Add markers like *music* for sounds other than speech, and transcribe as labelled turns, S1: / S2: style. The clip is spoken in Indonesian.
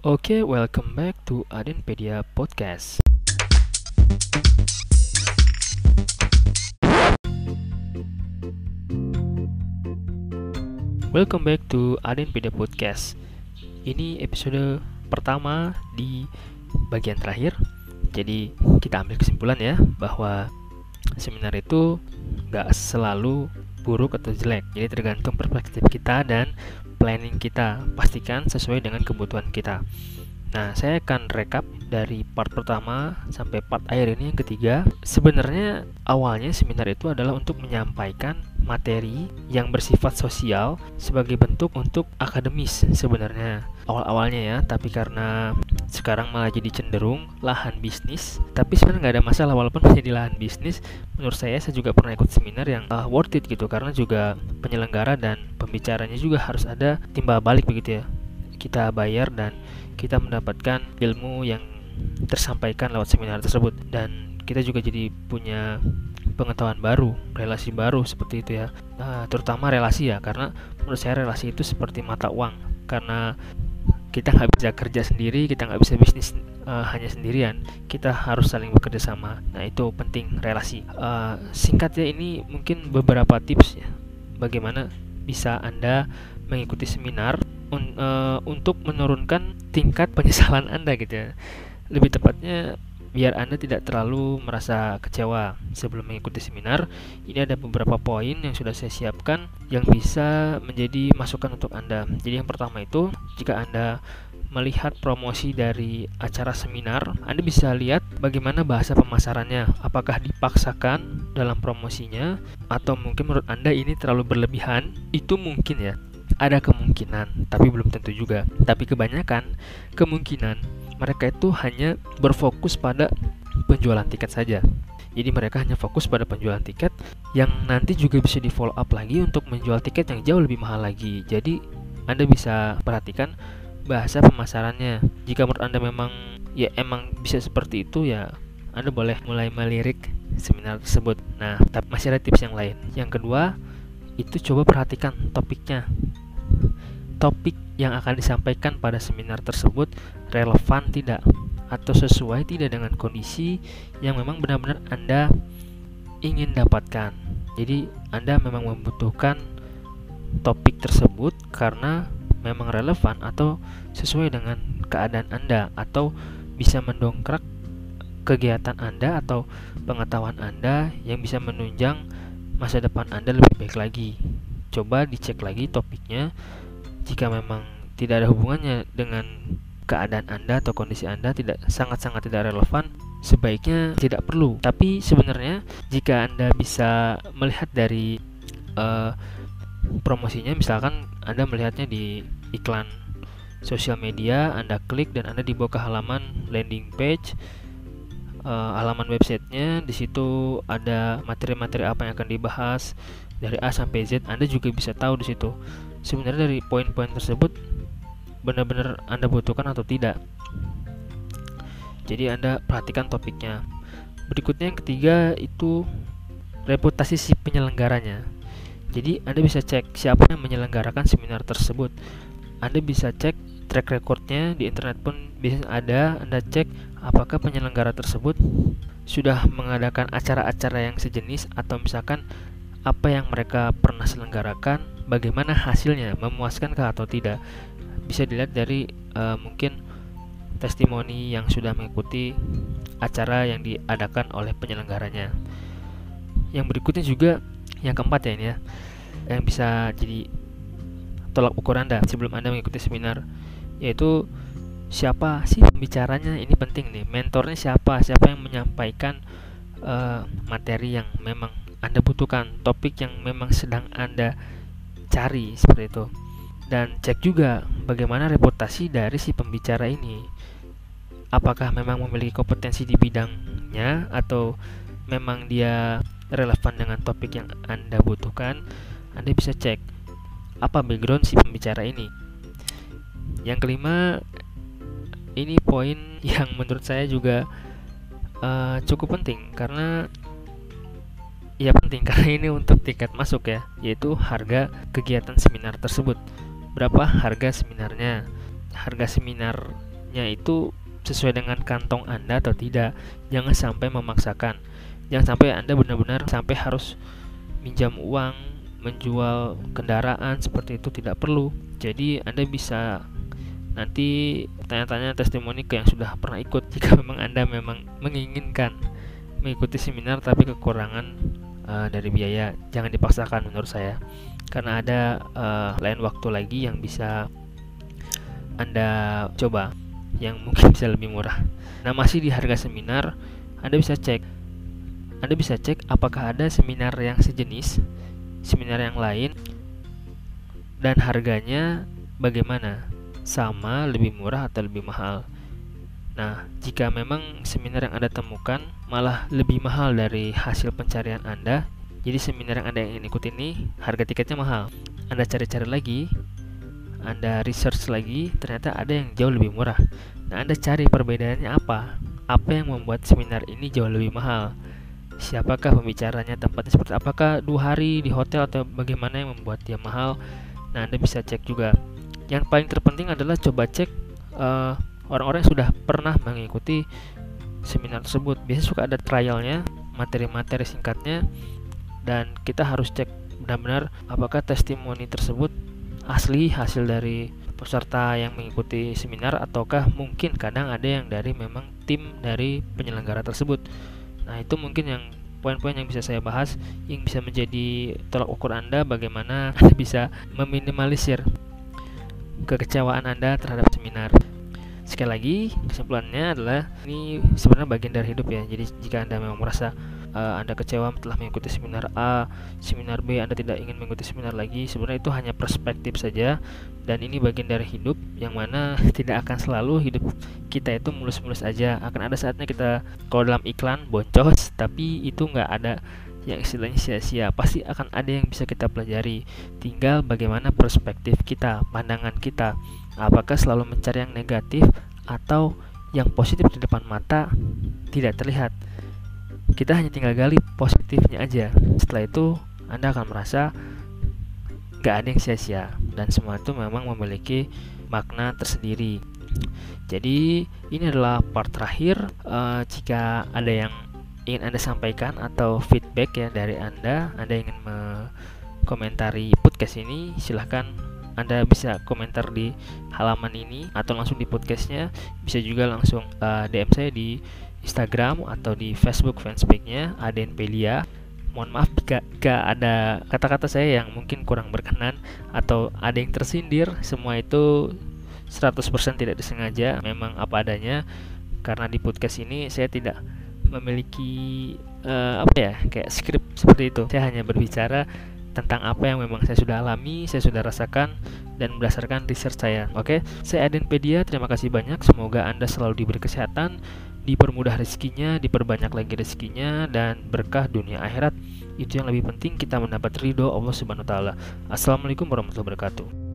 S1: Oke, welcome back to Adenpedia Podcast. Welcome back to Adenpedia Podcast. Ini episode pertama di bagian terakhir. Jadi kita ambil kesimpulan ya bahwa seminar itu nggak selalu buruk atau jelek. Jadi tergantung perspektif kita dan planning kita. Pastikan sesuai dengan kebutuhan kita. Nah, saya akan rekap dari part pertama sampai part akhir ini yang ketiga. Sebenarnya awalnya seminar itu adalah untuk menyampaikan materi yang bersifat sosial sebagai bentuk untuk akademis sebenarnya. Awal-awalnya ya tapi karena sekarang malah jadi cenderung lahan bisnis tapi sebenarnya nggak ada masalah walaupun *laughs* menjadi lahan bisnis menurut saya saya juga pernah ikut seminar yang uh, worth it gitu karena juga penyelenggara dan pembicaranya juga harus ada timbal balik begitu ya. Kita bayar dan kita mendapatkan ilmu yang tersampaikan lewat seminar tersebut. Dan kita juga jadi punya pengetahuan baru, relasi baru seperti itu ya. Nah, terutama relasi ya, karena menurut saya relasi itu seperti mata uang. Karena kita nggak bisa kerja sendiri, kita nggak bisa bisnis uh, hanya sendirian. Kita harus saling bekerja sama. Nah itu penting relasi. Uh, singkatnya ini mungkin beberapa tips ya, bagaimana bisa anda mengikuti seminar un, uh, untuk menurunkan tingkat penyesalan Anda gitu ya. Lebih tepatnya biar Anda tidak terlalu merasa kecewa sebelum mengikuti seminar. Ini ada beberapa poin yang sudah saya siapkan yang bisa menjadi masukan untuk Anda. Jadi yang pertama itu, jika Anda melihat promosi dari acara seminar, Anda bisa lihat bagaimana bahasa pemasarannya. Apakah dipaksakan dalam promosinya atau mungkin menurut Anda ini terlalu berlebihan? Itu mungkin ya ada kemungkinan, tapi belum tentu juga. Tapi kebanyakan kemungkinan mereka itu hanya berfokus pada penjualan tiket saja. Jadi mereka hanya fokus pada penjualan tiket yang nanti juga bisa di follow up lagi untuk menjual tiket yang jauh lebih mahal lagi. Jadi Anda bisa perhatikan bahasa pemasarannya. Jika menurut Anda memang ya emang bisa seperti itu ya Anda boleh mulai melirik seminar tersebut. Nah, tapi masih ada tips yang lain. Yang kedua, itu coba perhatikan topiknya topik yang akan disampaikan pada seminar tersebut relevan tidak atau sesuai tidak dengan kondisi yang memang benar-benar Anda ingin dapatkan. Jadi, Anda memang membutuhkan topik tersebut karena memang relevan atau sesuai dengan keadaan Anda atau bisa mendongkrak kegiatan Anda atau pengetahuan Anda yang bisa menunjang masa depan Anda lebih baik lagi. Coba dicek lagi topiknya jika memang tidak ada hubungannya dengan keadaan Anda atau kondisi Anda tidak sangat-sangat tidak relevan, sebaiknya tidak perlu. Tapi sebenarnya jika Anda bisa melihat dari uh, promosinya, misalkan Anda melihatnya di iklan sosial media, Anda klik dan Anda dibawa ke halaman landing page, uh, halaman websitenya. Di situ ada materi-materi apa yang akan dibahas dari A sampai Z. Anda juga bisa tahu di situ sebenarnya dari poin-poin tersebut benar-benar Anda butuhkan atau tidak. Jadi Anda perhatikan topiknya. Berikutnya yang ketiga itu reputasi si penyelenggaranya. Jadi Anda bisa cek siapa yang menyelenggarakan seminar tersebut. Anda bisa cek track recordnya di internet pun bisa ada. Anda cek apakah penyelenggara tersebut sudah mengadakan acara-acara yang sejenis atau misalkan apa yang mereka pernah selenggarakan bagaimana hasilnya memuaskan atau tidak. Bisa dilihat dari uh, mungkin testimoni yang sudah mengikuti acara yang diadakan oleh penyelenggaranya. Yang berikutnya juga yang keempat ya ini ya yang bisa jadi tolak ukur anda sebelum anda mengikuti seminar yaitu siapa sih pembicaranya? Ini penting nih mentornya siapa? Siapa yang menyampaikan uh, materi yang memang anda butuhkan topik yang memang sedang anda cari seperti itu. Dan cek juga bagaimana reputasi dari si pembicara ini. Apakah memang memiliki kompetensi di bidangnya atau memang dia relevan dengan topik yang anda butuhkan? Anda bisa cek apa background si pembicara ini. Yang kelima ini poin *laughs* yang menurut saya juga uh, cukup penting. Karena ya penting *laughs* karena ini untuk tiket masuk ya, yaitu harga kegiatan seminar tersebut. Berapa harga seminarnya? harga seminarnya itu sesuai dengan kantong Anda atau tidak. Jangan sampai memaksakan. Jangan sampai Anda benar-benar sampai harus minjam uang, menjual kendaraan seperti itu tidak perlu. Jadi Anda bisa nanti tanya-tanya testimoni ke yang sudah pernah ikut *laughs* jika memang Anda memang menginginkan mengikuti seminar tapi kekurangan uh, dari biaya jangan dipaksakan menurut saya karena ada uh, lain waktu lagi yang bisa Anda coba yang mungkin *laughs* bisa lebih murah. Nah, masih di harga seminar, Anda bisa cek Anda bisa cek apakah ada seminar yang sejenis, seminar yang lain dan harganya bagaimana? Sama, lebih murah atau lebih mahal? Nah, jika memang seminar yang Anda temukan malah lebih mahal dari hasil pencarian Anda, jadi seminar yang Anda ingin ikuti ini harga tiketnya mahal. Anda cari-cari lagi, Anda research lagi, ternyata ada yang jauh lebih murah. Nah, Anda cari perbedaannya apa? Apa yang membuat seminar ini jauh lebih mahal? Siapakah pembicaranya, tempatnya seperti apakah dua hari di hotel atau bagaimana yang membuat dia mahal? Nah, Anda bisa cek juga. Yang paling terpenting adalah coba cek eh, orang-orang yang sudah pernah mengikuti seminar tersebut. Biasanya suka ada trialnya, materi-materi singkatnya dan kita harus cek benar-benar apakah testimoni tersebut asli hasil dari peserta yang mengikuti seminar ataukah mungkin kadang ada yang dari memang tim dari penyelenggara tersebut. Nah, itu mungkin yang poin-poin yang bisa saya bahas yang bisa menjadi tolak ukur Anda bagaimana *laughs* bisa meminimalisir kekecewaan Anda terhadap seminar. Sekali lagi, kesimpulannya adalah ini sebenarnya bagian dari hidup ya. Jadi jika Anda memang merasa uh, Anda kecewa telah mengikuti seminar A, seminar B, Anda tidak ingin mengikuti seminar lagi, sebenarnya itu hanya perspektif saja dan ini bagian dari hidup yang mana *laughs* tidak akan selalu hidup kita itu mulus-mulus aja. Akan ada saatnya kita kalau dalam iklan boncos, tapi itu nggak ada yang istilahnya sia-sia pasti akan ada yang bisa kita pelajari tinggal bagaimana perspektif kita pandangan kita apakah selalu mencari yang negatif atau yang positif di depan mata tidak terlihat. Kita hanya tinggal gali positifnya aja. Setelah itu anda akan merasa gak ada yang sia-sia dan semua itu memang memiliki makna tersendiri. Jadi ini adalah part terakhir uh, jika ada yang ingin anda sampaikan atau feedback ya dari anda anda ingin komentari podcast ini silahkan anda bisa komentar di halaman ini atau langsung di podcastnya bisa juga langsung uh, eh, DM saya di Instagram atau di Facebook fanspage-nya Adenpelia. Mohon maaf jika, jika ada kata-kata saya yang mungkin kurang berkenan atau ada yang tersindir, semua itu 100% tidak disengaja, memang apa adanya. Karena di podcast ini saya tidak memiliki uh, apa ya, kayak skrip seperti itu. Saya hanya berbicara tentang apa yang memang saya sudah alami, saya sudah rasakan dan berdasarkan research saya. Oke, saya Adenpedia, terima kasih banyak. Semoga Anda selalu diberi kesehatan, dipermudah rezekinya, diperbanyak lagi rezekinya dan berkah dunia akhirat. Itu yang lebih penting kita mendapat ridho Allah Subhanahu wa taala. Assalamualaikum warahmatullahi wabarakatuh.